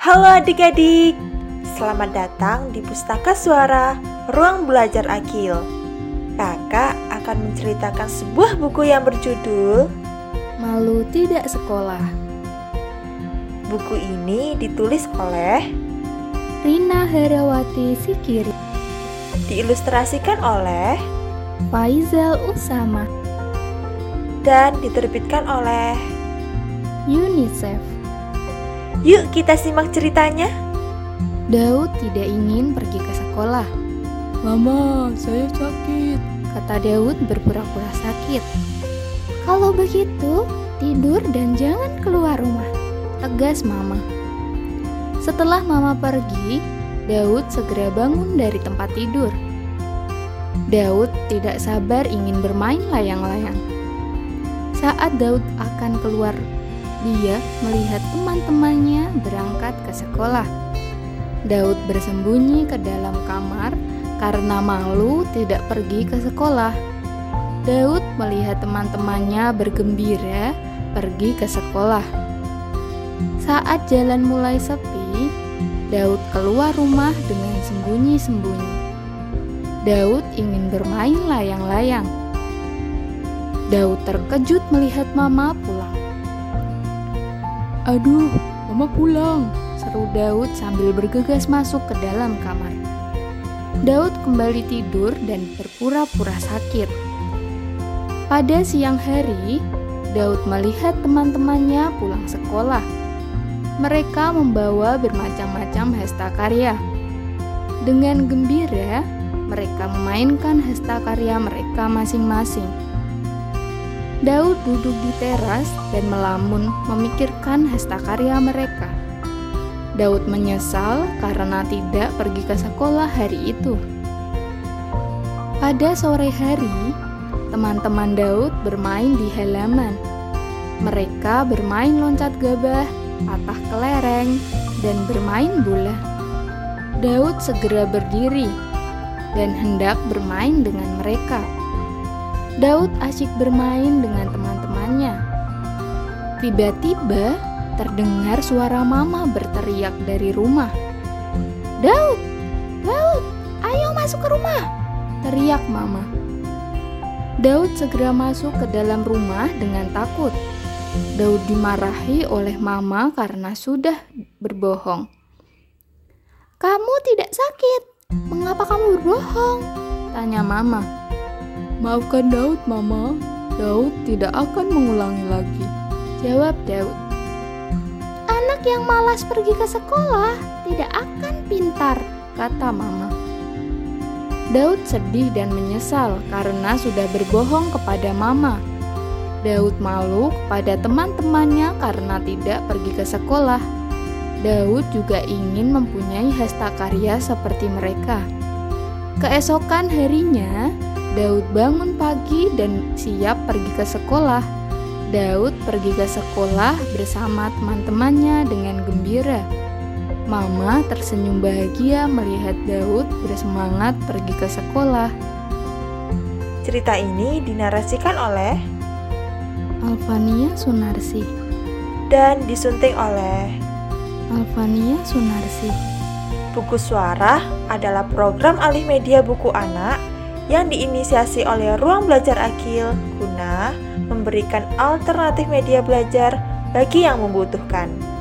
Halo adik-adik, selamat datang di Pustaka Suara Ruang Belajar Akil. Kakak akan menceritakan sebuah buku yang berjudul Malu Tidak Sekolah. Buku ini ditulis oleh Rina Herawati Sikiri, diilustrasikan oleh Faizal Usama, dan diterbitkan oleh UNICEF. Yuk kita simak ceritanya. Daud tidak ingin pergi ke sekolah. Mama, saya sakit. Kata Daud berpura-pura sakit. Kalau begitu, tidur dan jangan keluar rumah. Tegas mama. Setelah mama pergi, Daud segera bangun dari tempat tidur. Daud tidak sabar ingin bermain layang-layang. Saat Daud akan keluar dia melihat teman-temannya berangkat ke sekolah. Daud bersembunyi ke dalam kamar karena malu tidak pergi ke sekolah. Daud melihat teman-temannya bergembira pergi ke sekolah. Saat jalan mulai sepi, Daud keluar rumah dengan sembunyi-sembunyi. Daud ingin bermain layang-layang. Daud terkejut melihat Mama pulang. Aduh, mama pulang. Seru Daud sambil bergegas masuk ke dalam kamar. Daud kembali tidur dan berpura-pura sakit. Pada siang hari, Daud melihat teman-temannya pulang sekolah. Mereka membawa bermacam-macam hesta karya. Dengan gembira, mereka memainkan hesta karya mereka masing-masing. Daud duduk di teras dan melamun memikirkan hesta karya mereka. Daud menyesal karena tidak pergi ke sekolah hari itu. Pada sore hari, teman-teman Daud bermain di halaman. Mereka bermain loncat gabah, patah kelereng, dan bermain bola. Daud segera berdiri dan hendak bermain dengan mereka. Daud asyik bermain dengan teman-temannya. Tiba-tiba terdengar suara mama berteriak dari rumah. Daud, Daud, ayo masuk ke rumah, teriak mama. Daud segera masuk ke dalam rumah dengan takut. Daud dimarahi oleh mama karena sudah berbohong. Kamu tidak sakit, mengapa kamu berbohong? Tanya mama. Maafkan Daud, Mama. Daud tidak akan mengulangi lagi. Jawab Daud. Anak yang malas pergi ke sekolah tidak akan pintar, kata Mama. Daud sedih dan menyesal karena sudah berbohong kepada Mama. Daud malu kepada teman-temannya karena tidak pergi ke sekolah. Daud juga ingin mempunyai hasta karya seperti mereka. Keesokan harinya, Daud bangun pagi dan siap pergi ke sekolah. Daud pergi ke sekolah bersama teman-temannya dengan gembira. Mama tersenyum bahagia melihat Daud bersemangat pergi ke sekolah. Cerita ini dinarasikan oleh Alvania Sunarsi dan disunting oleh Alvania Sunarsi. Buku Suara adalah program alih media buku anak yang diinisiasi oleh Ruang Belajar Akil guna memberikan alternatif media belajar bagi yang membutuhkan.